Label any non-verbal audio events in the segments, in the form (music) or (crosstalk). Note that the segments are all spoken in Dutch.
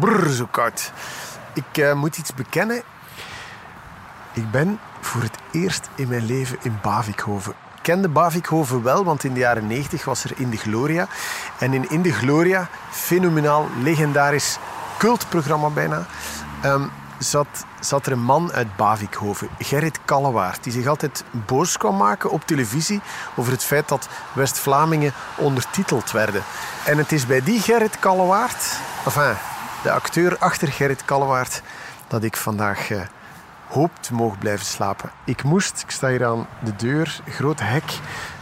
Brrr, zo koud. Ik eh, moet iets bekennen. Ik ben voor het eerst in mijn leven in Bavikhoven. Ik kende Bavikhoven wel, want in de jaren 90 was er In de Gloria. En in In de Gloria, fenomenaal, legendarisch cultprogramma bijna, ehm, zat, zat er een man uit Bavikhoven, Gerrit Kallewaard, die zich altijd boos kwam maken op televisie over het feit dat West-Vlamingen ondertiteld werden. En het is bij die Gerrit Kallewaard, enfin, de acteur achter Gerrit Kallewaard, dat ik vandaag eh, hoop te mogen blijven slapen. Ik moest, ik sta hier aan de deur, groot hek,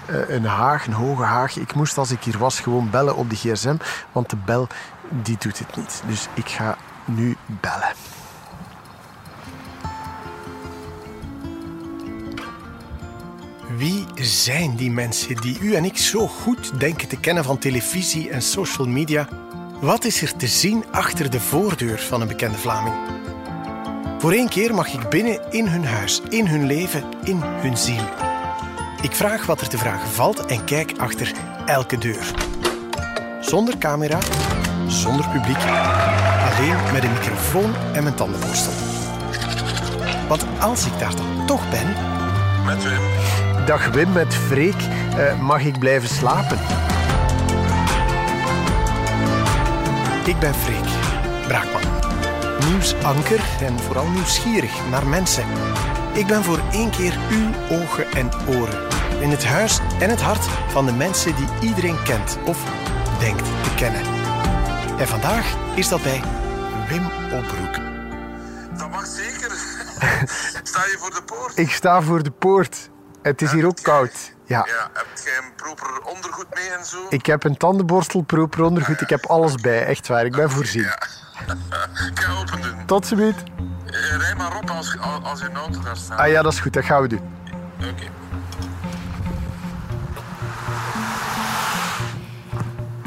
eh, een haag, een hoge haag. Ik moest als ik hier was gewoon bellen op de gsm, want de bel die doet het niet. Dus ik ga nu bellen. Wie zijn die mensen die u en ik zo goed denken te kennen van televisie en social media? Wat is er te zien achter de voordeur van een bekende Vlaming? Voor één keer mag ik binnen in hun huis, in hun leven, in hun ziel. Ik vraag wat er te vragen valt en kijk achter elke deur. Zonder camera, zonder publiek, alleen met een microfoon en mijn tandenborstel. Want als ik daar dan toch ben. Met. Dag Wim met Freek, eh, mag ik blijven slapen? Ik ben Freek, Braakman. Nieuwsanker en vooral nieuwsgierig naar mensen. Ik ben voor één keer uw ogen en oren. In het huis en het hart van de mensen die iedereen kent of denkt te kennen. En vandaag is dat bij Wim Opbroek. Dat mag zeker. (laughs) Sta je voor de poort? Ik sta voor de poort. Het is hier ook koud. Ja. Ja, heb jij een proper ondergoed mee en zo? Ik heb een tandenborstel, proper ondergoed. Ik heb alles bij. Echt waar. Ik ben voorzien. Ja. (laughs) Ik ga open doen. Tot ziens. Eh, Rij maar op als, als je auto daar staat. Ah ja, dat is goed. Dat gaan we doen. Oké.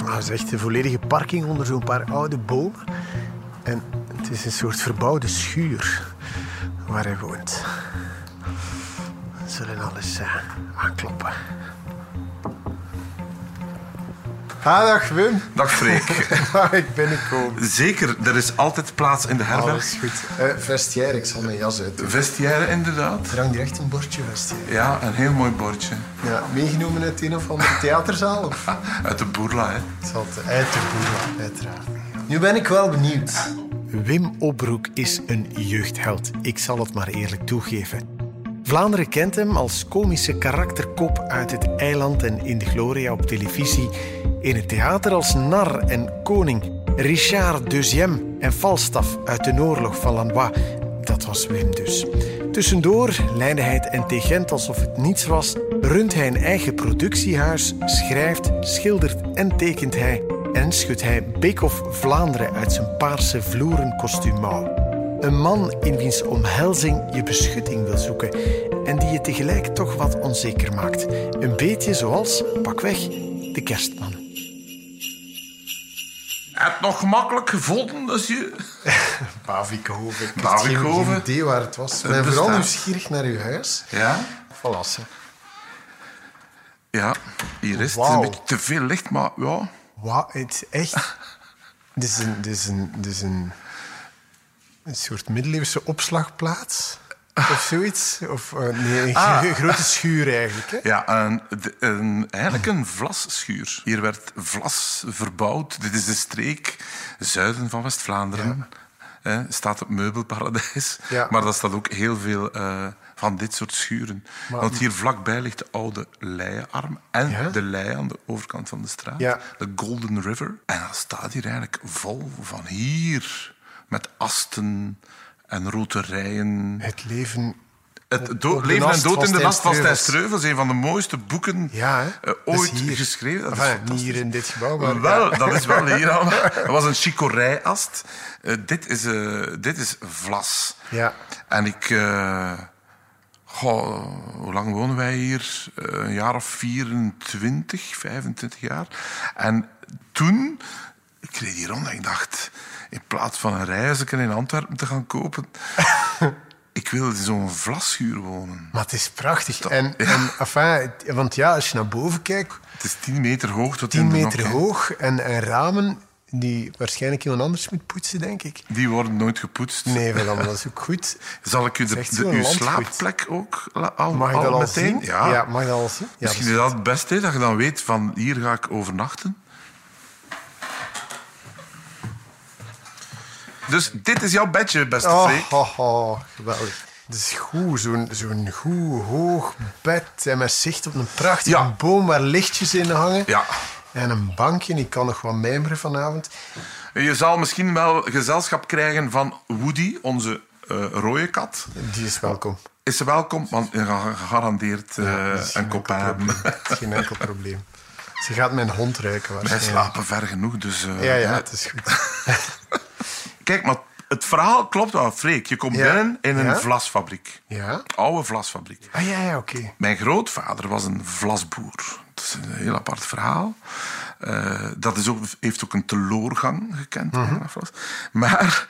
Ah, het is echt een volledige parking onder zo'n paar oude bomen. En het is een soort verbouwde schuur waar hij woont. We zullen alles eh, aankloppen. Ah, dag Wim. Dag Freek. (laughs) Mag ik binnenkomen? Zeker, er is altijd plaats in de herberg. Alles goed. Uh, vestiaire, ik zal mijn jas uit doen. Vestiaire inderdaad. Er hangt hier echt een bordje vestiaire. Ja, een heel mooi bordje. Ja, meegenomen uit een of andere theaterzaal? Of? (laughs) Uit de Boerla, hè. Het uit de boer, uiteraard. Nu ben ik wel benieuwd. Wim Opbroek is een jeugdheld. Ik zal het maar eerlijk toegeven. Vlaanderen kent hem als komische karakterkop uit het eiland en in de gloria op televisie. In het theater als nar en koning. Richard Deuxième en Falstaff uit de oorlog van Lanois. Dat was Wim dus. Tussendoor leidde hij het NT Gent alsof het niets was. Runt hij een eigen productiehuis, schrijft, schildert en tekent hij. En schudt hij Beekhoff Vlaanderen uit zijn paarse vloeren kostuummouw. Een man in wiens omhelzing je beschutting wil zoeken en die je tegelijk toch wat onzeker maakt. Een beetje zoals, pakweg, de kerstman. Heb het nog gemakkelijk gevonden als je... (laughs) Bavikhoven. Ik Bavikhoven. geen idee waar het was. Ik ben vooral nieuwsgierig naar uw huis. Ja? Ze. Ja, hier is het. Een beetje te veel licht, maar ja... Wauw, het is echt... (laughs) Dit is een, dit is een, dit is een, een soort middeleeuwse opslagplaats. Of zoiets. Of eh, nee, een Ah. gro- grote schuur eigenlijk. Hè? Ja, een, een, eigenlijk een vlasschuur. Hier werd vlas verbouwd. Dit is de streek zuiden van West-Vlaanderen. Eh, staat het meubelparadijs. Ja. Maar dat staat ook heel veel eh, van dit soort schuren. Maar- Want hier vlakbij ligt de oude Leiarm en Ja? de Lei aan de overkant van de straat. Ja. De Golden River. En dat staat hier eigenlijk vol van hier. Met asten en roterijen. Het leven... Het Op- do- op de Leven en Dood in de Nast van Stijn Streuvels. Streuvels. Een van de mooiste boeken Ja, eh, is ooit hier. geschreven. Dat is niet hier in dit gebouw, maar... Wel, ja. dat is wel hier al. (laughs) Dat was een chicorijast. Eh, dit, is, eh, dit is vlas. Ja. En ik... goh, hoe lang wonen wij hier? Een jaar of 24, 25 jaar. En toen... Ik reed hier rond en ik dacht... In plaats van een reizen in Antwerpen te gaan kopen... (laughs) ik wil in zo'n vlasschuur wonen. Maar het is prachtig. En, en, enfin, want ja, als je naar boven kijkt, Het is 10 meter hoog tot 10 in de meter hoog en, en ramen die waarschijnlijk iemand anders moet poetsen, denk ik. Die worden nooit gepoetst. Nee, wel, dat is ook goed. (laughs) Zal ik u de, uw slaapplek ook al, Mag al dat al meteen? zien? Ja. mag ik dat al zien? Ja, Misschien is dat het beste, dat je dan weet van hier ga ik overnachten. Dus dit is jouw bedje, beste Oh, Freek. oh, oh, geweldig. Het is goed, zo'n zo'n goed hoog bed en met zicht op een prachtige Ja. boom waar lichtjes in hangen. Ja. En een bankje, ik kan nog wat mijmeren vanavond. Je zal misschien wel gezelschap krijgen van Woody, onze eh rode kat. Die is welkom. Is ze welkom, want je gaat gegarandeerd eh, Dat is geen een kop enkel hebben. geen enkel probleem. Ze gaat mijn hond ruiken Wij slapen ver genoeg, dus... eh, Ja, ja, het is goed. (laughs) Kijk, maar het verhaal klopt wel, Freek. Je komt Ja. binnen in een Ja. vlasfabriek. Ja? Oude vlasfabriek. Ah, ja, ja, oké. Mijn grootvader was een vlasboer. Dat is een heel apart verhaal. Eh, dat is ook, heeft ook een teloorgang gekend. Mhm. Maar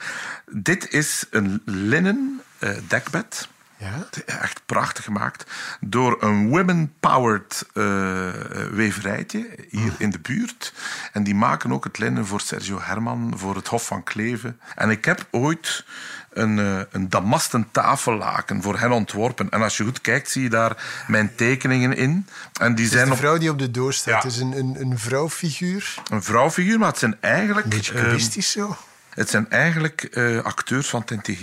dit is een linnen eh, dekbed. Ja? Echt prachtig gemaakt. Door een women-powered eh, weverijtje hier Mhm. in de buurt. En die maken ook het linnen voor Sergio Herman, voor het Hof van Kleven. En ik heb ooit een, eh, een damasten tafellaken voor hen ontworpen. En als je goed kijkt, zie je daar mijn tekeningen in. En die zijn de op vrouw die op de doos staat. Ja. Het is een, een, een vrouwfiguur. een vrouwfiguur, maar het zijn eigenlijk... Een beetje eh, kubistisch zo. het zijn eigenlijk eh, acteurs van TNTG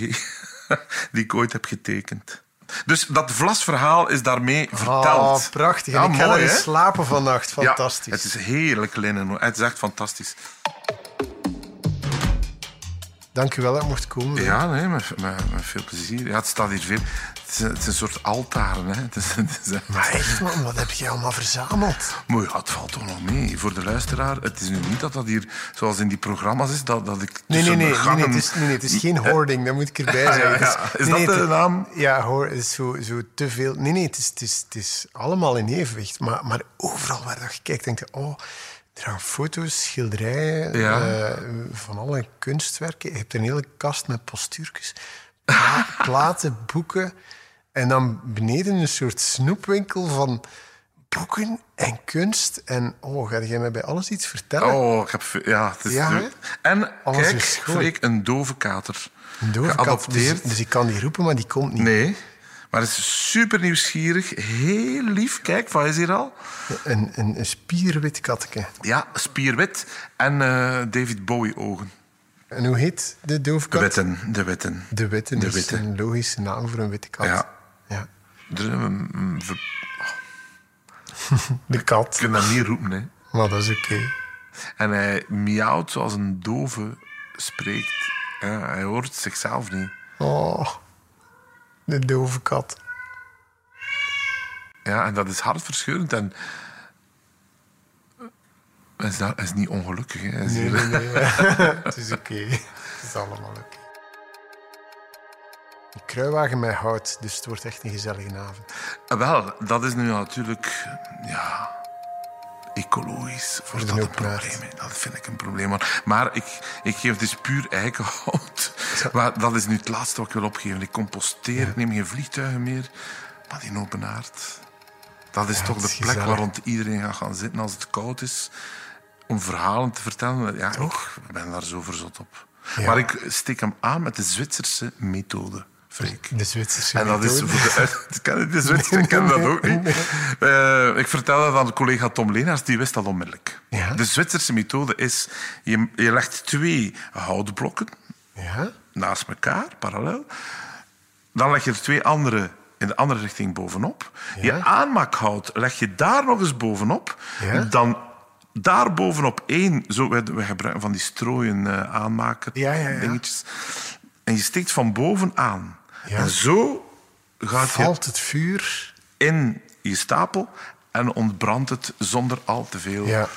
(laughs) die ik ooit heb getekend. Dus dat vlasverhaal is daarmee verteld. Oh, prachtig. En Ja, ik ga mooi, erin slapen vannacht. Ja, Fantastisch. het is heerlijk linnen. Het is echt fantastisch. Dank u wel dat ik mocht komen. Ja, nee, met, met, met veel plezier. Ja, het staat hier veel. Het is, het is een soort altaar. Hè. Het is, het is, Maar echt, man, wat heb je allemaal verzameld? Maar ja, het valt toch nog mee voor de luisteraar. Het is nu niet dat dat hier, zoals in die programma's is, dat, dat ik Nee, nee, nee, nee, nee, het is, nee, nee, het is geen hoarding, dat moet ik erbij zeggen. (laughs) ja. Is nee, dat de naam? Ja, hoor, het is zo, zo te veel. Nee, nee, het is, het is, het is allemaal in evenwicht. Maar, maar overal waar je kijkt, denk je, oh, er hangen foto's, schilderijen Ja. eh, van alle kunstwerken. Je hebt een hele kast met postuurtjes, pla- (laughs) platen, boeken. En dan beneden een soort snoepwinkel van boeken en kunst. En oh, ga jij mij bij alles iets vertellen? Oh, ik heb... Ja, het is Ja. En Alles kijk. Freek, een dove kater. Een dove kat, dus, dus ik kan die roepen, maar die komt niet. Nee, maar het is super nieuwsgierig. Heel lief. Kijk, wat is hier al? Een, een, een spierwit katje. Ja, spierwit en eh, David Bowie-ogen. En hoe heet de De doofkat? witten, de witten. De witte. De is witte. een logische naam voor een witte kat. Ja. ja. (laughs) De kat. Je kunt dat niet roepen, hè. Maar dat is oké. En hij miauwt zoals een dove spreekt. Ja, hij hoort zichzelf niet. Oh, de dove kat. Ja, en dat is hartverscheurend. En is, hij is niet ongelukkig. Hè. Is Nee, nee, nee. (laughs) (laughs) het is oké. Het is allemaal oké. Een kruiwagen met hout, dus het wordt echt een gezellige avond. Ah, Wel, dat is nu natuurlijk ja, ecologisch. Voor dat een probleem. Dat vind ik een probleem. Maar, maar ik, ik geef dus puur eikenhout. Maar dat is nu het laatste wat ik wil opgeven. Ik composteer, ik neem geen vliegtuigen meer. Maar die open haard, dat is toch de is plek waar rond iedereen gaat gaan zitten als het koud is. Om verhalen te vertellen. Ja, ik ben daar zo verzot op. Ja. Maar ik steek hem aan met de Zwitserse methode, Freek. De Zwitserse En dat is methode. voor de, (laughs) de Zwitser, ik ken dat ook niet. Eh, ik vertelde dat aan de collega Tom Leenaars, die wist dat onmiddellijk. Ja? De Zwitserse methode is, je, je legt twee houtblokken Ja? Naast elkaar, parallel. Dan leg je er twee andere in de andere richting bovenop. Ja. Je aanmaakhout leg je daar nog eens bovenop. Ja. Dan daar bovenop één, zo, we, we gebruiken van die strooien eh aanmaker Ja, dingetjes. En je steekt van boven aan. En zo gaat je Valt het vuur? in je stapel en ontbrandt het zonder al te veel Ja.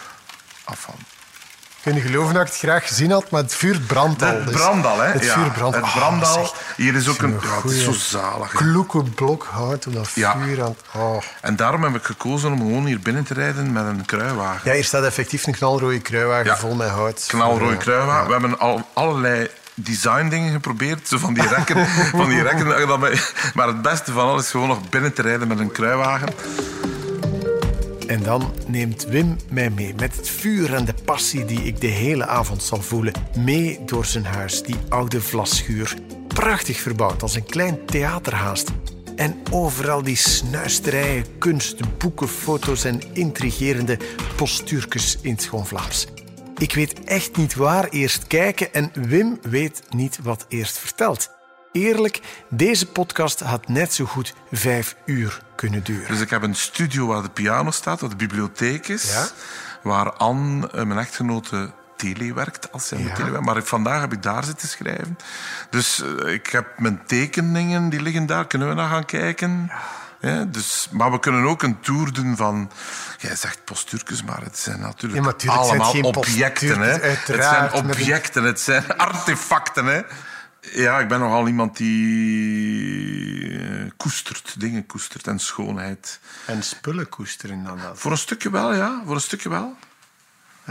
Afval. Kun je geloven dat ik het graag gezien had, maar het vuur brandt al. Het dus brandt al, hè? Het Ja, vuur brandt Het Ah, brandt al. zeg. Hier is ook een... Ja, het is zo zalig. Kloeke blok hout op dat Ja. vuur aan. Oh. En daarom heb ik gekozen om gewoon hier binnen te rijden met een kruiwagen. Ja, hier staat effectief een knalrode kruiwagen Ja. vol met hout. Knalrode kruiwagen. We hebben al allerlei design-dingen geprobeerd. Zo van die rekken. (laughs) van die rekken maar het beste van alles is gewoon nog binnen te rijden met een kruiwagen. En dan neemt Wim mij mee met het vuur en de passie die ik de hele avond zal voelen. Mee door zijn huis, die oude vlasschuur. Prachtig verbouwd als een klein theaterhaast. En overal die snuisterijen, kunst, boeken, foto's en intrigerende postuurtjes in het schoon Vlaams. Ik weet echt niet waar eerst kijken en Wim weet niet wat eerst vertelt. Eerlijk, deze podcast had net zo goed vijf uur kunnen duren. Dus ik heb een studio waar de piano staat, waar de bibliotheek is. Ja. Waar Anne, eh, mijn echtgenote, tele werkt. Als zij Ja. tele werkt. Maar ik- vandaag heb ik daar zitten schrijven. Dus eh, ik heb mijn tekeningen, die liggen daar. Kunnen we naar gaan kijken? Ja, dus, maar we kunnen ook een tour doen van... Jij zegt postuurtjes, maar het zijn natuurlijk, Ja, natuurlijk, het zijn allemaal objecten. Hè. Het zijn objecten, het zijn (laughs) artefacten. Hè. Ja, ik ben nogal iemand die eh, koestert, dingen koestert en schoonheid. En spullen koesteren dan dat. Voor een stukje wel, ja. Voor een stukje wel.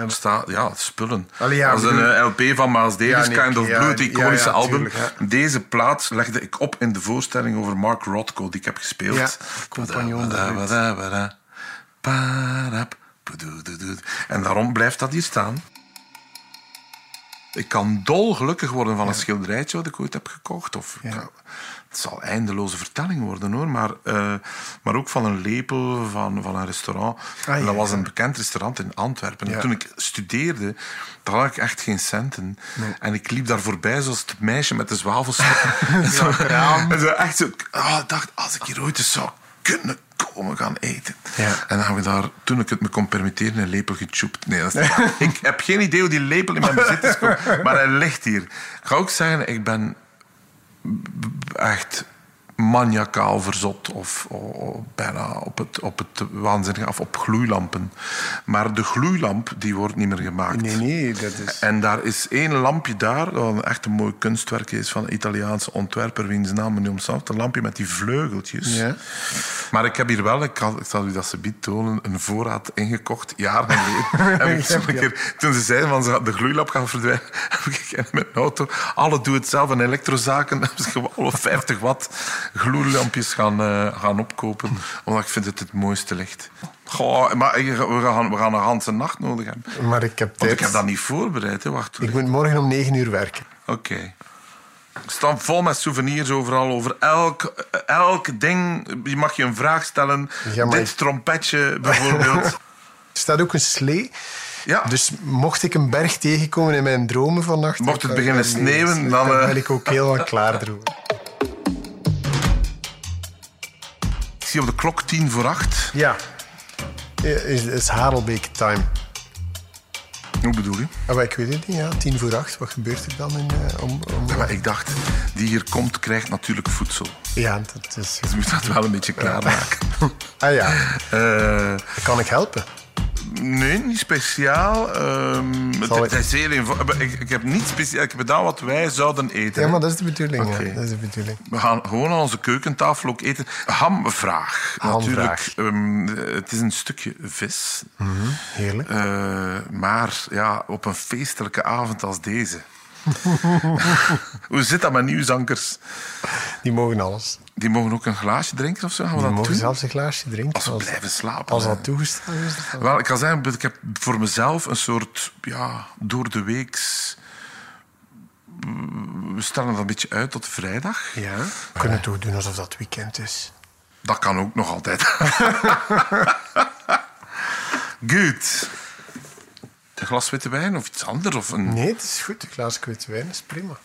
Staat, ja, spullen. Allee, ja, dat is een bedoel- eh, LP van Miles Davis, Ja, nee, Kind of ja, Blue, het iconische album. tuurlijk. Deze plaat legde ik op in de voorstelling over Mark Rothko, die ik heb gespeeld. Ja, compagnon. En daarom blijft dat hier staan. Ik kan dolgelukkig worden van een schilderijtje wat ik ooit heb gekocht. Of, Ja. Het zal eindeloze vertelling worden hoor. Maar, eh, maar ook van een lepel van, van een restaurant. Ah, en dat ja, was een bekend restaurant in Antwerpen. En toen ik studeerde, dan had ik echt geen centen. En ik liep daar voorbij zoals het meisje met de zwavelstok. (laughs) en zo, en zo echt zo. ah, ik dacht, als ik hier ooit eens zou kunnen komen gaan eten. Ja. En dan hebben we daar, toen ik het me kon permitteren, een lepel gechoept. Nee, dat is niet. (laughs) Ik heb geen idee hoe die lepel in mijn bezit is gekomen, maar hij ligt hier. Ik ga ook zeggen, ik ben echt maniacaal verzot of, of bijna op het, op het waanzinnige af op gloeilampen. Maar de gloeilamp die wordt niet meer gemaakt. Nee, nee, dat is... En daar is één lampje daar, dat een echt een mooi kunstwerk is van een Italiaanse ontwerper, wiens naam me omstaat. Een lampje met die vleugeltjes. Ja. Maar ik heb hier wel, ik, had, ik zal u dat ze biedt tonen, een voorraad ingekocht, jaren geleden. (laughs) heb ik zo een keer, toen ze zeiden van ze- de gloeilamp gaan verdwijnen, (laughs) heb ik in mijn auto alle doe-het-zelf en elektrozaken, (laughs) hebben ze gewoon alle 50 watt gloeilampjes gaan, eh, gaan opkopen, omdat ik vind het het mooiste licht. Goh, maar we gaan, we gaan een ganse nacht nodig hebben. Maar ik heb tijd. ik heb dat niet voorbereid, hè. Wacht, Ik moet morgen om negen uur werken. Oké. Er staan vol met souvenirs overal, over elk, elk ding. Je mag je een vraag stellen. Ja, Dit ik- trompetje bijvoorbeeld. (laughs) Er staat ook een slee. ja. Dus mocht ik een berg tegenkomen in mijn dromen vannacht... Mocht het beginnen sneeuwen, dan, Dan eh, ben ik ook helemaal klaar erover. Zie op de klok tien voor acht. Ja. Is, is Harelbeek time. Hoe bedoel je? Ah, maar ik weet het niet, ja. Tien voor acht. Wat gebeurt er dan in, eh, om, om... Ja, maar ik dacht, die hier komt, krijgt natuurlijk voedsel. Ja, dat is... Dus je moet dat wel een beetje klaarmaken. Ah ja, Eh, kan ik helpen? Nee, niet speciaal. Ehm, het, is heel eenvoudig. Ik, ik heb niet speciaal. Ik heb gedaan wat wij zouden eten. Ja, maar dat is de bedoeling. Ja. Dat is de bedoeling. We gaan gewoon aan onze keukentafel ook eten. Hamvraag. Natuurlijk, ehm, het is een stukje vis. Heerlijk. Eh, maar ja, op een feestelijke avond als deze. (laughs) Hoe zit dat met nieuwsankers? Die mogen alles. Die mogen ook een glaasje drinken of zo? Gaan we Die dat mogen doen? zelfs een glaasje drinken. Als we blijven slapen. Als dat toegestaan is. dan- Wel, ik kan zeggen, ik heb voor mezelf een soort, ja, door de weeks... We stellen dat een beetje uit tot vrijdag. Ja. We kunnen toch doen alsof dat weekend is. Dat kan ook nog altijd. (laughs) Goed. Glas witte wijn of iets anders? Of een... Nee, het is goed. Een glaasje witte wijn is prima.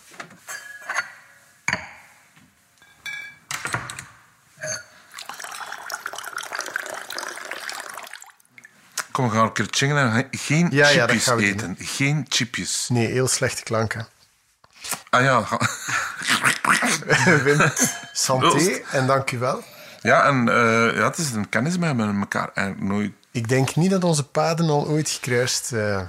Kom, we gaan een keer chingen en geen Ja, chipjes doen. eten. Geen chipjes. Nee, heel slechte klanken. Ah ja, Wim, santé en dank u wel. ja en eh, ja, het is een kennis met elkaar nooit. Ik denk niet dat onze paden al ooit gekruist eh,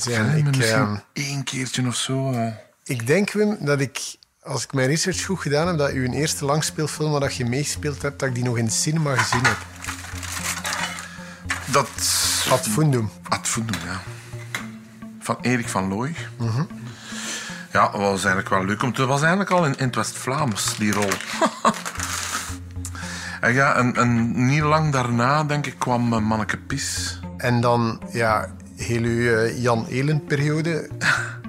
zijn. Ik, Ik, misschien ehm, één keertje of zo. eh. ik denk, Wim, dat ik, als ik mijn research goed gedaan heb, dat uw eerste langspeelfilm waar dat je meegespeeld hebt, dat ik die nog in de cinema gezien heb. Dat... Ad Fundum. Ad Fundum, ja. Van Erik van Looy. Mhm. Ja, dat was eigenlijk wel leuk. Want het was eigenlijk al in, in het West-Vlaams, die rol. (laughs) En ja, en, en niet lang daarna, denk ik, kwam eh, Manneke Pis. En dan, ja, heel uw eh, Jan Elen-periode.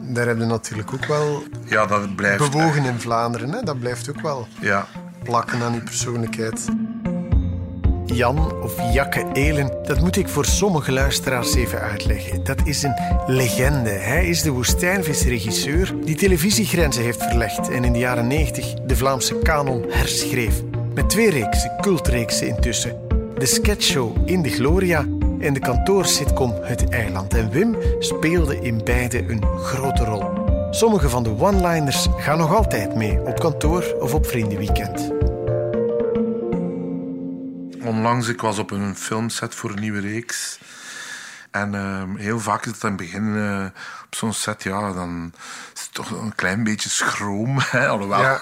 Daar hebben we natuurlijk ook wel Ja, dat blijft... bewogen in Vlaanderen. Hè? Dat blijft ook wel Ja. plakken aan uw persoonlijkheid. Jan of Jakke Elen, dat moet ik voor sommige luisteraars even uitleggen. Dat is een legende. Hij is de woestijnvisregisseur die televisiegrenzen heeft verlegd en in de jaren 90 de Vlaamse kanon herschreef. Met twee reeksen, cultreeksen intussen. De sketchshow In de Gloria en de kantoorsitcom Het Eiland. En Wim speelde in beide een grote rol. Sommige van de one-liners gaan nog altijd mee op kantoor of op vriendenweekend. Onlangs, ik was op een filmset voor een nieuwe reeks. En ehm, heel vaak is het aan het begin eh, op zo'n set, ja, dan is het toch een klein beetje schroom. (laughs) Hè, alhoewel. Ja.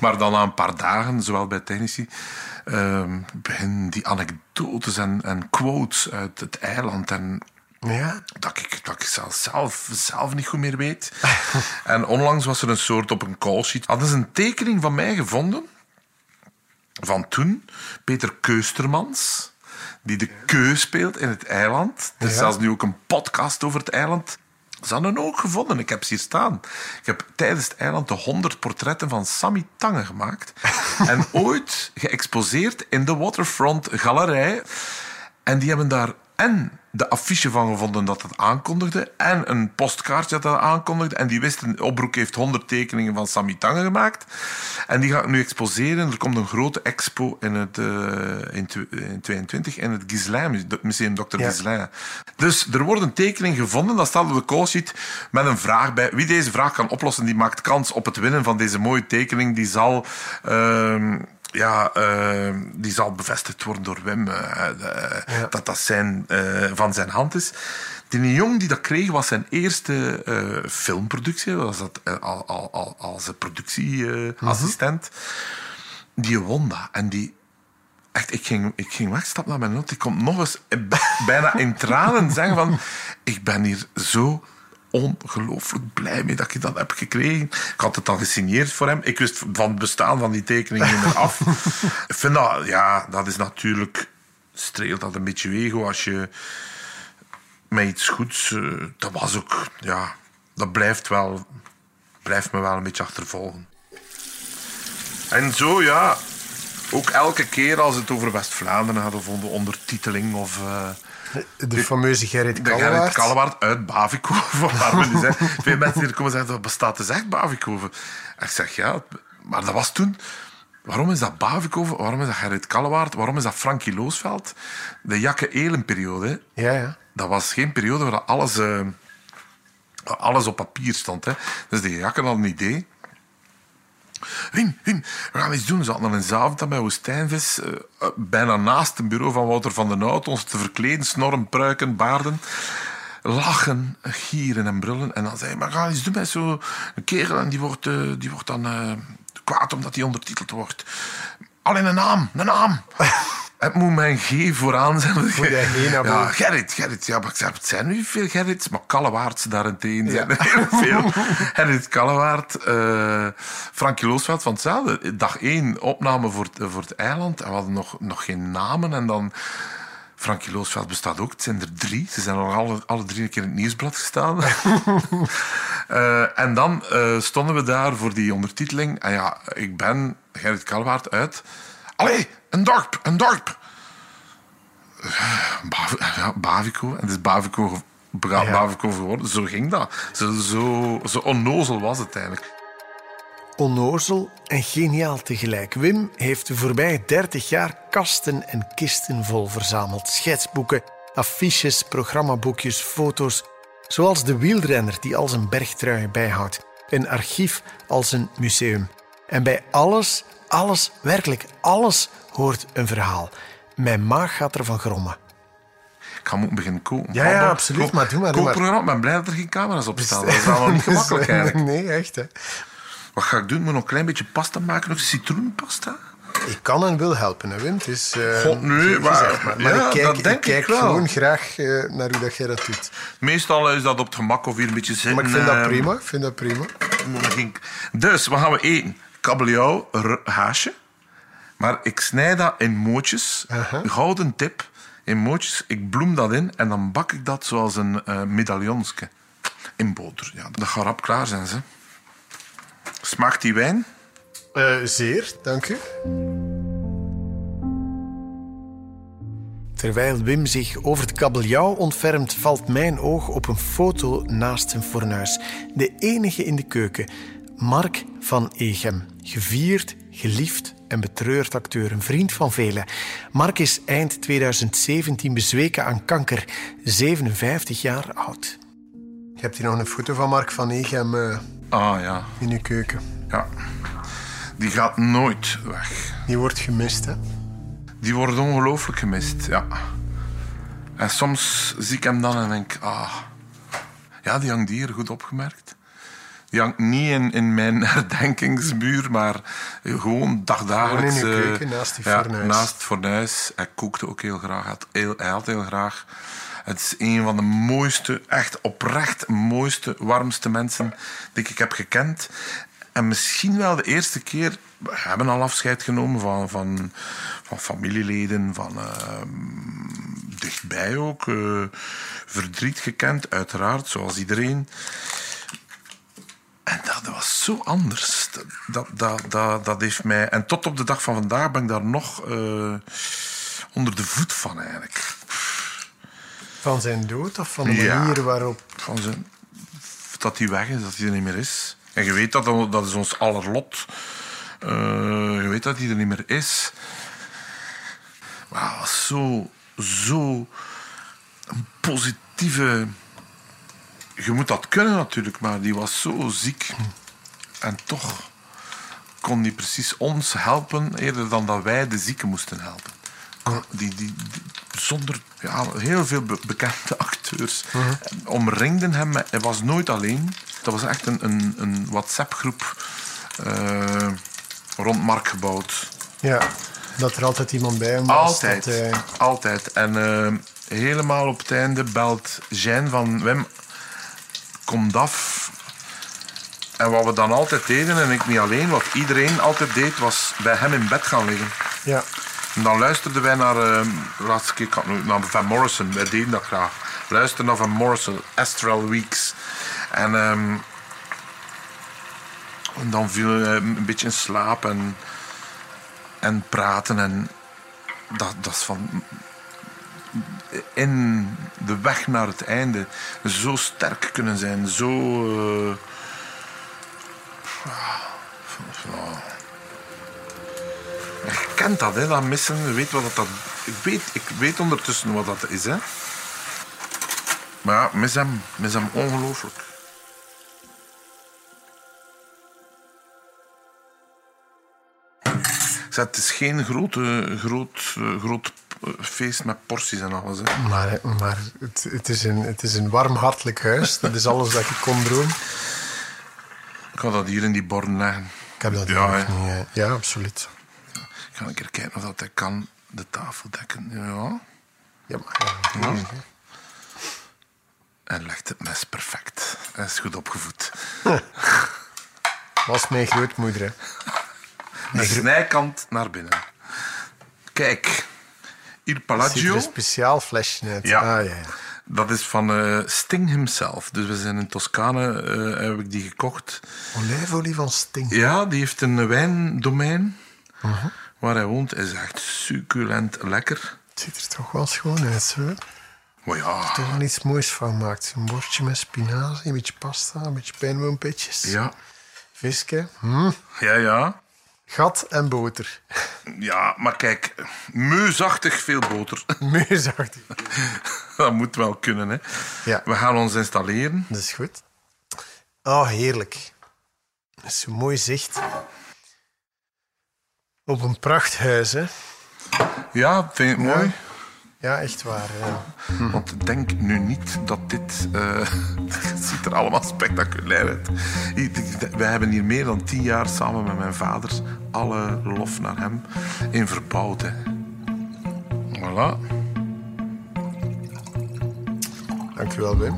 maar dan na een paar dagen, zowel bij technici, ehm beginnen die anekdotes en, en quotes uit het eiland. En Ja, dat ik, dat ik zelf, zelf, zelf niet goed meer weet. (laughs) en onlangs was er een soort op een callsheet. Hadden ze een tekening van mij gevonden. Van toen. Peter Keustermans. Die de keu speelt in het eiland. Er is Ja. zelfs nu ook een podcast over het eiland. Ze hadden ook gevonden. Ik heb ze hier staan. Ik heb tijdens het eiland de 100 portretten van Sammy Tange gemaakt. (laughs) en ooit geëxposeerd in de Waterfront Galerij. En die hebben daar en de affiche van gevonden dat het aankondigde. En een postkaartje dat dat aankondigde. En die wisten, Opbroek heeft 100 tekeningen van Sammy Tange gemaakt. En die ga ik nu exposeren. Er komt een grote expo in, het, eh, in, tw- in 22 in het Gislain, Museum Dr. Ja. Gislain. Dus er wordt een tekening gevonden. Dat staat op de callsheet met een vraag bij. Wie deze vraag kan oplossen, die maakt kans op het winnen van deze mooie tekening. Die zal... ehm, ja, ehm, die zal bevestigd worden door Wim. eh, eh, Ja. Dat dat zijn, eh, van zijn hand is. Die jong die dat kreeg was zijn eerste filmproductie. Was dat al, al, al, als een productieassistent. Die won dat. En die... Echt, ik ging, ik ging wegstappen naar mijn not. Die komt nog eens (laughs) bijna in tranen zeggen van... Ik ben hier zo ongelooflijk blij mee dat ik dat heb gekregen. Ik had het al gesigneerd voor hem. Ik wist van het bestaan van die tekening niet meer af. (laughs) ik vind dat... Ja, dat is natuurlijk... Streelt dat een beetje ego als je met iets goeds. eh, dat was ook, ja, dat blijft wel, blijft me wel een beetje achtervolgen. En zo, ja, ook elke keer als het over West-Vlaanderen gaat of onder ondertiteling of. eh, de fameuze Gerrit de Gerrit Kallewaard. Kallewaard uit Bavikoven. (laughs) Waar we nu zijn. Veel mensen hier komen zeggen, dat bestaat dus echt Bavikoven. En ik zeg, ja, maar dat was toen... Waarom is dat Bavikoven? Waarom is dat Gerrit Kallewaard? Waarom is dat Frankie Loosveld? De Jakke Elen-periode. Ja, ja. Dat was geen periode waar alles, waar alles op papier stond. Hè. Dus de Jakken had een idee. Wim, Wim, we gaan iets doen. Ze hadden een avond bij Woestijnvis, eh, bijna naast het bureau van Wouter van den Hout, ons te verkleden, snorren, pruiken, baarden. Lachen, gieren en brullen. En dan zei hij, maar gaan iets doen met zo'n kerel en die wordt, eh, die wordt dan kwaad omdat hij ondertiteld wordt. Alleen een naam, een naam. Het moet mijn G vooraan zijn. Moet jij naar Ja? Gerrit, Gerrit. Ja, maar ik zeg, het zijn nu veel Gerrits, maar Kallewaards daarentegen Ja. zijn er heel veel. (laughs) Gerrit Kallewaard, eh Frankie Loosveld van hetzelfde. Dag één opname voor, het- voor het eiland. En we hadden nog, nog geen namen. En dan... Frankie Loosveld bestaat ook. Het zijn er drie. Ze zijn al alle, alle drie een keer in het nieuwsblad gestaan. (laughs) Eh, en dan eh, stonden we daar voor die ondertiteling. En ja, ik ben Gerrit Kallewaard uit... Allee, een dorp, een dorp. Bav- Bavico. En het is Bavico, ge- Bra- Ja. Bavico geworden. Zo ging dat. Zo, zo, zo onnozel was het eigenlijk. Onnozel en geniaal tegelijk. Wim heeft de voorbije 30 jaar kasten en kisten vol verzameld. Schetsboeken, affiches, programmaboekjes, foto's. Zoals de wielrenner die al zijn bergtrui bijhoudt. Een archief als een museum. En bij alles, alles, werkelijk alles hoort een verhaal. Mijn maag gaat ervan grommen. Ik ga moeten beginnen koken. Ja, ja, absoluut, maar doe maar, doe maar. Ik ben blij dat er geen camera's op staan. (laughs) Dat is allemaal niet gemakkelijk eigenlijk. Nee, echt hè. Wat ga ik doen? Ik moet nog een klein beetje pasta maken. Nog citroenpasta. Ik kan en wil helpen, hè, Wim. Het is, eh, God, nee, maar- gezegd, maar, maar ja, ik kijk, dat denk ik kijk ik wel. gewoon graag eh, naar hoe dat jij dat doet. Meestal is dat op het gemak of hier een beetje zitten. Maar ik vind dat eh, prima. Ik vind dat prima. Dus, wat gaan we eten? Kabeljauw, haasje. Maar ik snij dat in mootjes. Gouden tip. In mootjes. Ik bloem dat in en dan bak ik dat zoals een eh medaillonsje. In boter. Ja, dat gaat rap klaar zijn, ze. Smaakt die wijn? Eh, zeer, dank u. Terwijl Wim zich over het kabeljauw ontfermt, valt mijn oog op een foto naast zijn fornuis. De enige in de keuken. Mark van Egem. Gevierd, geliefd en betreurd acteur. Een vriend van velen. Mark is eind 2017 bezweken aan kanker. 57 jaar oud. Je hebt hier nog een foto van Mark van Egem eh, Ah ja. in uw keuken. ja. Die gaat nooit weg. Die wordt gemist, hè? Die wordt ongelooflijk gemist, ja. En soms zie ik hem dan en denk ik, ah... Ja, die hangt hier, goed opgemerkt. Hangt niet in, in mijn (laughs) herdenkingsmuur, maar gewoon dagdagelijks... Gewoon in eh, keuken, naast die ja, fornuis. naast het fornuis. Hij kookte ook heel graag. Hij had heel, hij had heel graag. Het is een van de mooiste, echt oprecht mooiste, warmste mensen die ik heb gekend. En misschien wel de eerste keer... We hebben al afscheid genomen van, van, van familieleden, van ehm, dichtbij ook. eh, verdriet gekend, uiteraard, zoals iedereen. En dat was zo anders. Dat, dat, dat, dat, heeft mij... En tot op de dag van vandaag ben ik daar nog eh, onder de voet van, eigenlijk. Van zijn dood of van de Ja. manier waarop... Van zijn, dat hij weg is, dat hij er niet meer is. En je weet dat, dat is ons aller lot. Eh, je weet dat hij er niet meer is. Maar was zo, zo een positieve... Je moet dat kunnen natuurlijk, maar die was zo ziek. En toch kon die precies ons helpen eerder dan dat wij de zieken moesten helpen. Die, die, die- zonder ja, heel veel be- bekende acteurs omringden hem. met- Hij was nooit alleen. Dat was echt een, een, een WhatsApp-groep eh, rond Mark gebouwd. Ja, dat er altijd iemand bij hem was. Altijd. Dat Altijd. En eh, helemaal op het einde belt Jean van Wim, kom af. En wat we dan altijd deden, en ik niet alleen, wat iedereen altijd deed, was bij hem in bed gaan liggen. Ja. En dan luisterden wij naar, eh, de laatste keer, ik naar Van Morrison, wij deden dat graag. Luisterden naar Van Morrison, Astral Weeks. En, ehm, en dan viel hij een beetje in slaap en, en praten. En dat, dat is van in de weg naar het einde zo sterk kunnen zijn, zo. eh, ja. Je kent dat, hè, dat missen. Je weet wat dat, ik, weet, ik weet ondertussen wat dat is. Hè. Maar ja, mis hem, mis hem ongelooflijk. Het is geen grote, groot, eh, groot eh, feest met porties en alles. Hè. Maar, maar het, het, is een, het is een warm, hartelijk huis. Dat is alles dat ik kon dromen. Ik ga dat hier in die borden leggen. Ik heb dat Ja, niet. Ja, absoluut. Ik ga een keer kijken of dat hij kan de tafel dekken. Ja. Ja, maar, ja, Ja. En legt het mes perfect. Hij is goed opgevoed. was mijn grootmoeder. Hè. De snijkant naar binnen. Kijk, Er er Palagio. een speciaal flesje uit. Ja. Ah, ja, ja. Dat is van eh, Sting himself. Dus we zijn in Toscane, eh, heb ik die gekocht. Olijfolie van Sting. Ja, die heeft een wijndomein. Mhm. Waar hij woont is echt succulent lekker. Het ziet er toch wel schoon uit, zo. Maar ja, Toch wel iets moois van gemaakt. Een bordje met spinazie, een beetje pasta, een beetje pijnboompitjes. ja, Visje, hm, ja, ja. Gat en boter. Ja, maar kijk, meuzachtig veel boter. (laughs) Meuzachtig. Dat moet wel kunnen, hè. Ja. We gaan ons installeren. Dat is goed. Oh, heerlijk. Dat is zo'n mooi zicht. Op een prachthuis, hè. Ja, vind je het mooi? Ja, echt waar. ja. Want denk nu niet dat dit... eh, (laughs) het ziet er allemaal spectaculair uit. We hebben hier meer dan tien jaar samen met mijn vader... alle lof naar hem in verbouwd. Hè. Voilà. Dankjewel, Wim.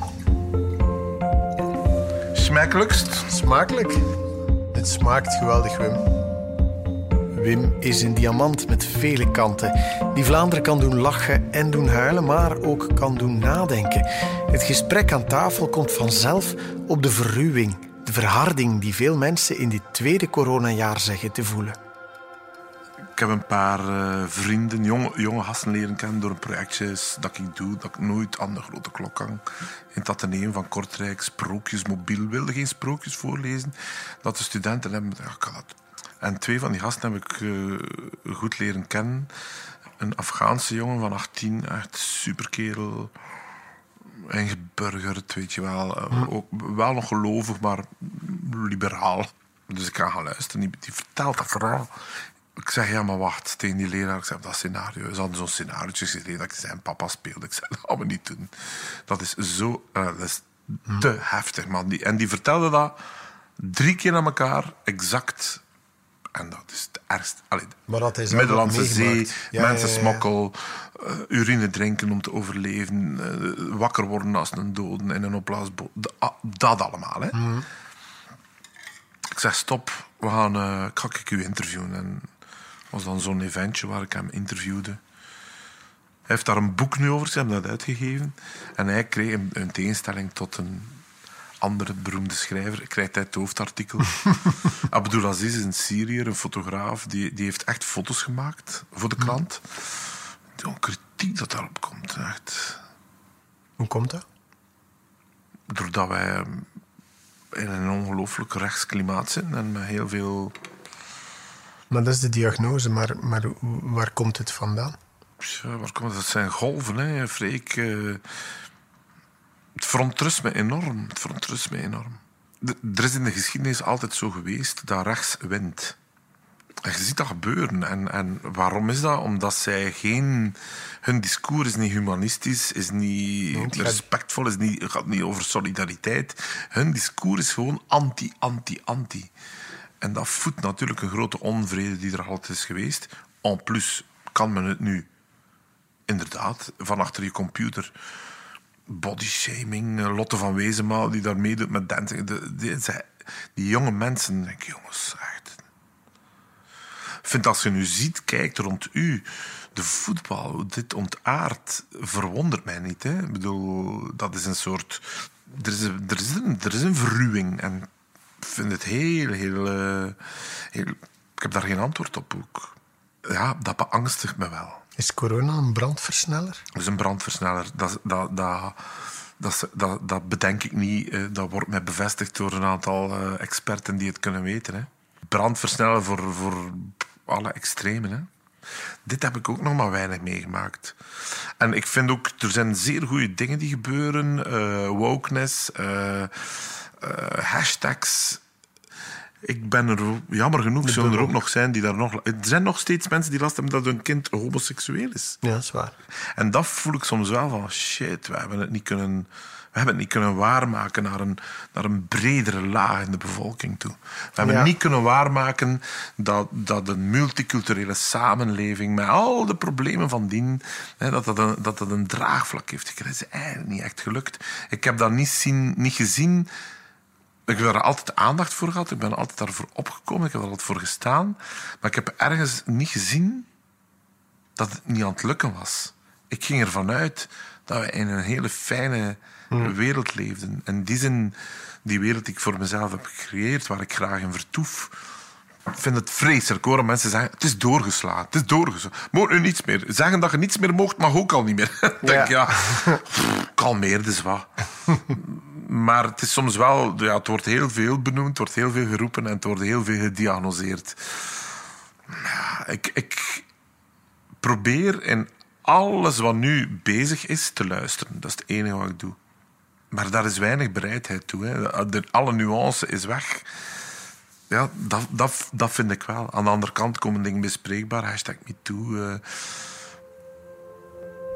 Smakelijkst. Smakelijk. Het smaakt geweldig, Wim. Wim is een diamant met vele kanten. Die Vlaanderen kan doen lachen en doen huilen, maar ook kan doen nadenken. Het gesprek aan tafel komt vanzelf op de verruwing, de verharding die veel mensen in dit tweede coronajaar zeggen te voelen. Ik heb een paar uh, vrienden, jonge, jonge gasten leren kennen door een projectje dat ik doe, dat ik nooit aan de grote klok hang. In het ateneum van Kortrijk, sprookjes mobiel. wilde geen sprookjes voorlezen. Dat de studenten hebben, ja, kan dat. En twee van die gasten heb ik uh, goed leren kennen. Een Afghaanse jongen van 18, echt superkerel. Ingeburgerd, weet je wel. Uh, ook, wel nog gelovig, maar liberaal. Dus ik ga gaan luisteren. Die, die vertelt dat verhaal ik zeg, ja, maar wacht, tegen die leraar. Ik zeg, dat scenario. Ze hadden zo'n scenario geschreven dat ik zijn papa speelde. Ik zei, dat gaan we niet doen. Dat is zo... Uh, dat is te heftig, man. Die, en die vertelde dat drie keer aan elkaar, exact. En dat is het ergste. Allee, maar dat is Middellandse Zee, ja, mensen ja, ja, smokkel, uh, urine drinken om te overleven, uh, wakker worden als een doden in een opblaasboot. Dat, dat allemaal, hè. Mm. Ik zeg, stop, we gaan, ik ga ik u interviewen. En was dan zo'n eventje waar ik hem interviewde. Hij heeft daar een boek nu over, ze hebben dat uitgegeven. En hij kreeg een, een tegenstelling tot een andere beroemde schrijver, krijgt hij het hoofdartikel. (laughs) Abdulaziz is een Syriër, een fotograaf, die, die heeft echt foto's gemaakt voor de krant. De kritiek dat daarop komt, echt. Hoe komt dat? Doordat wij in een ongelooflijk rechtsklimaat zitten en met heel veel maar dat is de diagnose, maar, maar waar komt het vandaan? Ja, waar komt het? Dat zijn golven, hè, Freek. Uh, verontrust me enorm. Het verontrust me enorm. De, er is in de geschiedenis altijd zo geweest dat rechts wint. En je ziet dat gebeuren. En, en waarom is dat? Omdat zij geen... Hun discours is niet humanistisch, is niet respectvol, is niet, gaat niet over solidariteit. Hun discours is gewoon anti, anti, anti. En dat voedt natuurlijk een grote onvrede die er altijd is geweest. En plus kan men het nu inderdaad van achter je computer bodyshaming, eh, Lotte van Wezenmaal die daar meedoet met dancing. die, die, jonge mensen, denk ik, jongens, echt. Ik vind als je nu ziet, kijkt rond u, de voetbal, dit ontaard, verwondert mij niet. Hè? Ik bedoel, dat is een soort. Er is, er is, een, er is een verruwing. En vind het heel, heel, uh, heel, Ik heb daar geen antwoord op ook. Ja, dat beangstigt me wel. Is corona een brandversneller? Het is een brandversneller. Dat, dat, dat, dat, dat, dat bedenk ik niet. Eh, dat wordt mij bevestigd door een aantal uh, experten die het kunnen weten. Hè. Brandversneller voor, voor alle extremen. Hè. Dit heb ik ook nog maar weinig meegemaakt. En ik vind ook, er zijn zeer goede dingen die gebeuren. Uh, wokeness, hashtags. Ik ben er jammer genoeg, zullen er ook nog zijn die daar nog. Er zijn nog steeds mensen die last hebben dat hun kind homoseksueel is. Ja, dat is waar. En dat voel ik soms wel van shit, we hebben het niet kunnen. We hebben het niet kunnen waarmaken naar een, naar een bredere laag in de bevolking toe. We hebben niet kunnen waarmaken dat, dat een multiculturele samenleving met al de problemen van dien, hè, dat, dat, een, dat dat een draagvlak heeft gekregen. Dat is eigenlijk niet echt gelukt. Ik heb dat niet, zien, niet gezien ik heb er altijd aandacht voor gehad. Ik ben altijd daarvoor opgekomen. Ik heb er altijd voor gestaan. Maar ik heb ergens niet gezien dat het niet aan het lukken was. Ik ging ervan uit dat we in een hele fijne hmm. wereld leefden. En die zin, die wereld die ik voor mezelf heb gecreëerd, waar ik graag in vertoef, ik vind het vreselijk hoor. Mensen zeggen, het is doorgeslagen. Het is doorgeslagen. Moet nu niets meer. Zeggen dat je niets meer mocht, mag ook al niet meer. (laughs) Denk, ja, ja kalmeer dus wat. (laughs) maar het is soms wel... Ja, het wordt heel veel benoemd, het wordt heel veel geroepen en het wordt heel veel gediagnoseerd. Ik, ik probeer in alles wat nu bezig is te luisteren. Dat is het enige wat ik doe. Maar daar is weinig bereidheid toe. Hè. Alle nuance is weg. Ja, dat, dat, dat vind ik wel. Aan de andere kant komen dingen bespreekbaar. Hashtag MeToo.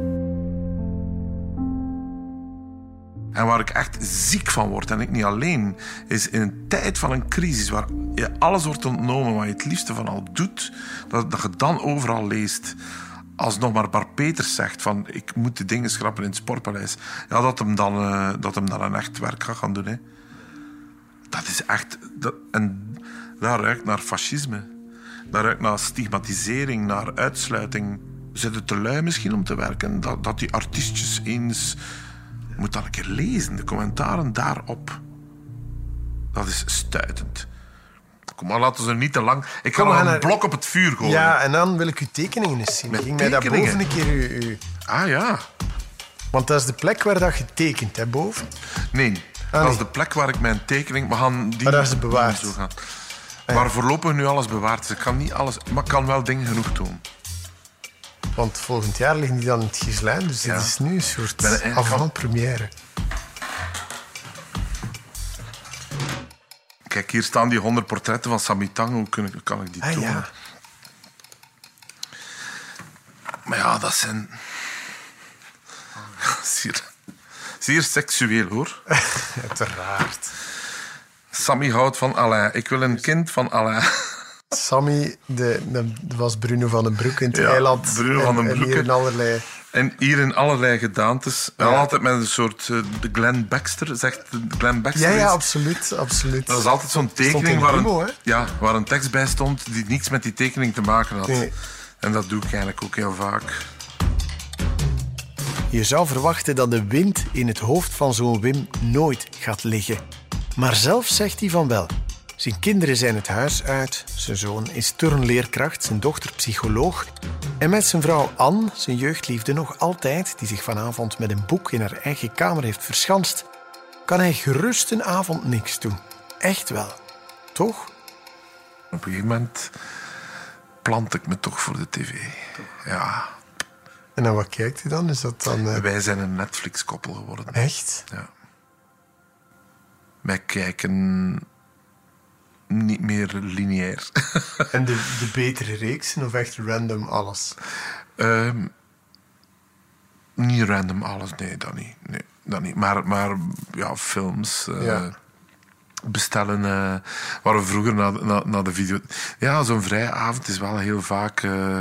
Uh. En waar ik echt ziek van word, en ik niet alleen, is in een tijd van een crisis waar je alles wordt ontnomen wat je het liefste van al doet, dat, dat je dan overal leest. Als nog maar Bar Peters zegt van ik moet de dingen schrappen in het sportpaleis, ja, dat, hem dan, uh, dat hem dan een echt werk gaat gaan doen. Hè. Dat is echt. Dat, en dat ruikt naar fascisme. Dat ruikt naar stigmatisering, naar uitsluiting. Zijn het te lui misschien om te werken? Dat, dat die artiestjes eens... Je moet dat een keer lezen, de commentaren daarop. Dat is stuitend. Kom maar, laten we er niet te lang... Ik ga nog een naar- blok op het vuur gooien. Ja, en dan wil ik uw tekeningen eens zien. Met Ging mij daarboven een keer uw, uw- Ah ja. Want dat is de plek waar dat getekend, hè, boven. Nee, dat nee. is de plek waar ik mijn tekening... We gaan die Maar daar is het bewaard. Zo gaan. Waar voorlopig nu alles bewaard is. Ik kan niet alles... Maar ik kan wel dingen genoeg doen. Want volgend jaar liggen die dan in het Gislijn. Dus Ja. dit is nu een soort avant-première. Kijk, hier staan die 100 portretten van Samitang. Hoe kun kan ik die Ah tonen? ja. Maar ja, dat zijn... (laughs) Zeer, zeer seksueel, hoor. (laughs) Uiteraard. Sammy houdt van Alain. Ik wil een kind van Alain. Sammy, de, de- dat was Bruno van den Broek in het Ja, eiland. Bruno van den en, en Broeke. hier in allerlei... En hier in allerlei gedaantes. En altijd met een soort... eh, de Glenn Baxter, zegt Glenn Baxter. Ja, ja, absoluut. absoluut. Dat is altijd zo'n tekening in waar een, ja, waar een tekst bij stond die niets met die tekening te maken had. Nee. En dat doe ik eigenlijk ook heel vaak. Je zou verwachten dat de wind in het hoofd van zo'n Wim nooit gaat liggen. Maar zelf zegt hij van wel. Zijn kinderen zijn het huis uit, zijn zoon is turnleerkracht, zijn dochter psycholoog. En met zijn vrouw Anne, zijn jeugdliefde nog altijd, die zich vanavond met een boek in haar eigen kamer heeft verschanst, kan hij gerust een avond niks doen. Echt wel. Toch? Op een gegeven moment plant ik me toch voor de tv. Ja, En naar wat kijkt hij dan? Is dat dan eh, wij zijn een Netflix-koppel geworden. echt? Ja. Wij kijken niet meer lineair. (laughs) En de, de betere reeksen of echt random alles? Ehm, niet random alles, nee, dat niet. Nee, dat niet. Maar, maar ja, films. eh, Ja. Bestellen, eh, waar we vroeger naar, naar, naar de video... Ja, zo'n vrije avond is wel heel vaak... eh,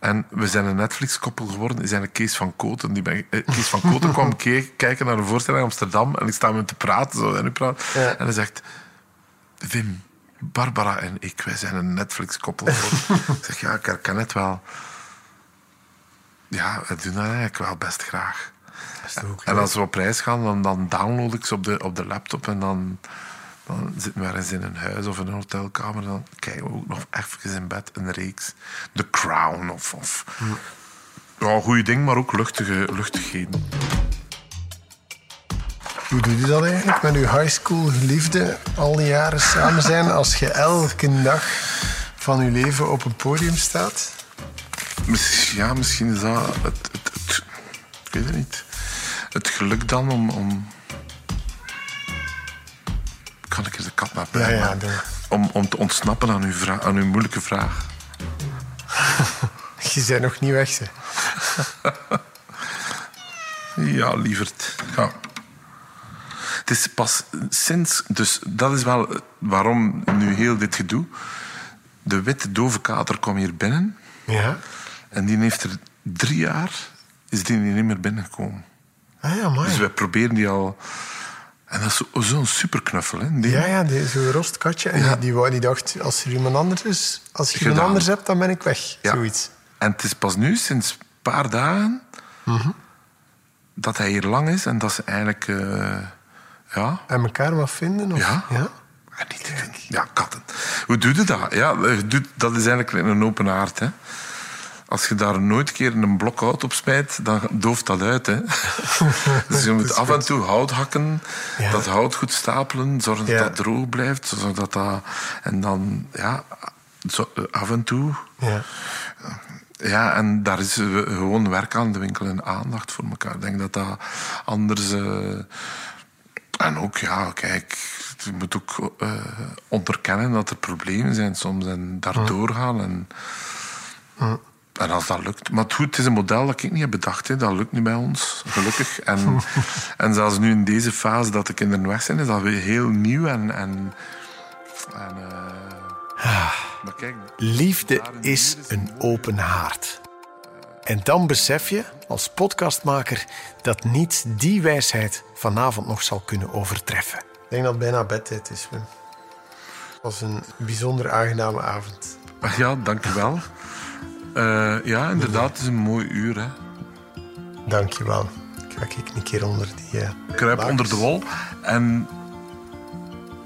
en we zijn een Netflix-koppel geworden. Is eigenlijk Kees van Koten. Die ben, eh, Kees van Koten (laughs) kwam ke- kijken naar een voorstelling in Amsterdam. En ik sta met hem te praten. Zo, en, praat, Ja. en hij zegt... Wim, Barbara en ik, wij zijn een Netflix-koppel (laughs) ik zeg, ja, ik herken het wel. Ja, we doen dat eigenlijk wel best graag. ook En als we op reis gaan, dan, dan download ik ze op de, op de laptop en dan, dan zitten we ergens in een huis of in een hotelkamer. Dan kijken we ook nog even in bed een reeks. The Crown of... of Ja, goede ding, maar ook luchtige, luchtigheden. Hoe doe je dat eigenlijk met uw high school geliefde al die jaren samen zijn als je elke dag van je leven op een podium staat? Ja, misschien is dat het, het, het- ik weet het niet. Het geluk dan om... om kan ik eens de kat naar Ja, buiten om, om te ontsnappen aan uw, vra- aan uw moeilijke vraag. (laughs) Je bent nog niet weg, ze. (laughs) Ja, lieverd. Ja. Het is pas sinds... Dus dat is wel waarom nu heel dit gedoe. De witte dove kater kwam hier binnen. Ja. En die heeft er drie jaar... Is die niet meer binnengekomen. Ah ja, mooi. Dus wij proberen die al... En dat is zo- zo'n superknuffel, hè? Die- Ja, ja, zo'n rostkatje. En Ja. die, die, wou- die dacht, als er iemand anders is, als je iemand anders hebt, dan ben ik weg. Ja. Zoiets. En het is pas nu, sinds een paar dagen, dat hij hier lang is en dat ze eigenlijk... eh, ja, En elkaar wat vinden? Of? Ja. En niet. Ja, katten. Hoe doe je dat? Ja, dat is eigenlijk een open haard. Hè. Als je daar nooit een keer een blok hout op smijt, dan dooft dat uit. Hè. (laughs) dus je moet af en toe hout hakken, Ja. dat hout goed stapelen, zorgen Ja. dat dat droog blijft. Zodat dat, en dan, ja, af en toe. Ja. Ja, en daar is gewoon werk aan de winkel en aandacht voor elkaar. Ik denk dat dat anders... eh, en ook, ja, kijk, je moet ook eh, onderkennen dat er problemen zijn soms en daar doorgaan. En, en als dat lukt... Maar het, goed, het is een model dat ik niet heb bedacht. Hè. Dat lukt nu bij ons, gelukkig. En, (laughs) en zelfs nu in deze fase dat de kinderen weg zijn, is dat weer heel nieuw. En, en, en, eh, maar kijk, Liefde is een open haard. En dan besef je als podcastmaker dat niets die wijsheid vanavond nog zal kunnen overtreffen. Ik denk dat het bijna bedtijd is, Wim. Het was een bijzonder aangename avond. Ach ja, dankjewel. Uh, ja, inderdaad, het is een mooi uur. Hè. Dankjewel. Ga ik een keer onder die... Uh, Kruip onder de wol. En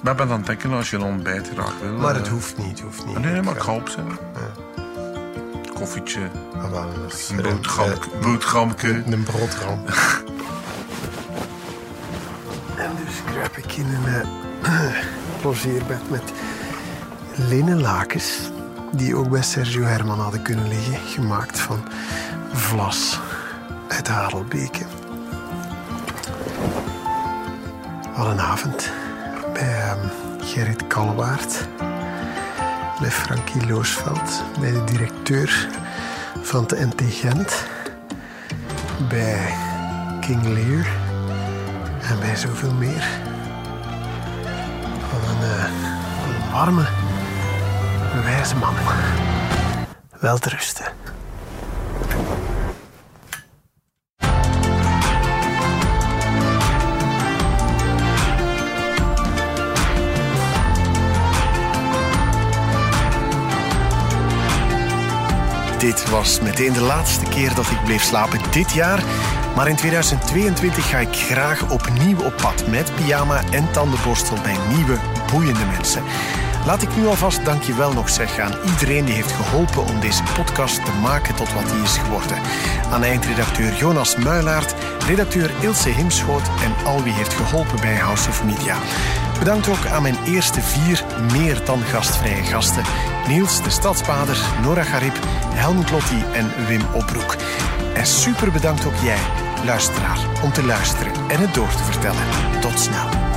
we hebben aan het denken als je een ontbijt graag wil. Maar het hoeft niet, hoeft niet. Nee, maar ik ga op zijn. Ja. Koffietje. Ah, een boterhamke. Een, een broodram. en dus kruip ik in een uh, (clears throat) logeerbed met linnen lakens. Die ook bij Sergio Herman hadden kunnen liggen. Gemaakt van vlas uit Hadelbeke. Wat een avond bij um, Gerrit Kalwaard. Bij Frankie Loosveld, bij de directeur van de NT Gent. Bij King Lear en bij zoveel meer. Van een, uh, een warme, wijze man. Wel te rusten. Dit was meteen de laatste keer dat ik bleef slapen dit jaar. Maar in 2022 ga ik graag opnieuw op pad met pyjama en tandenborstel bij nieuwe, boeiende mensen. Laat ik nu alvast dankjewel nog zeggen aan iedereen die heeft geholpen om deze podcast te maken tot wat die is geworden. Aan eindredacteur Jonas Muilaert, redacteur Ilse Himschoot en al wie heeft geholpen bij House of Media. Bedankt ook aan mijn eerste vier meer dan gastvrije gasten. Niels de Stadspader, Nora Garib, Helmut Lotti en Wim Opbroek. En super bedankt ook jij, luisteraar, om te luisteren en het door te vertellen. Tot snel.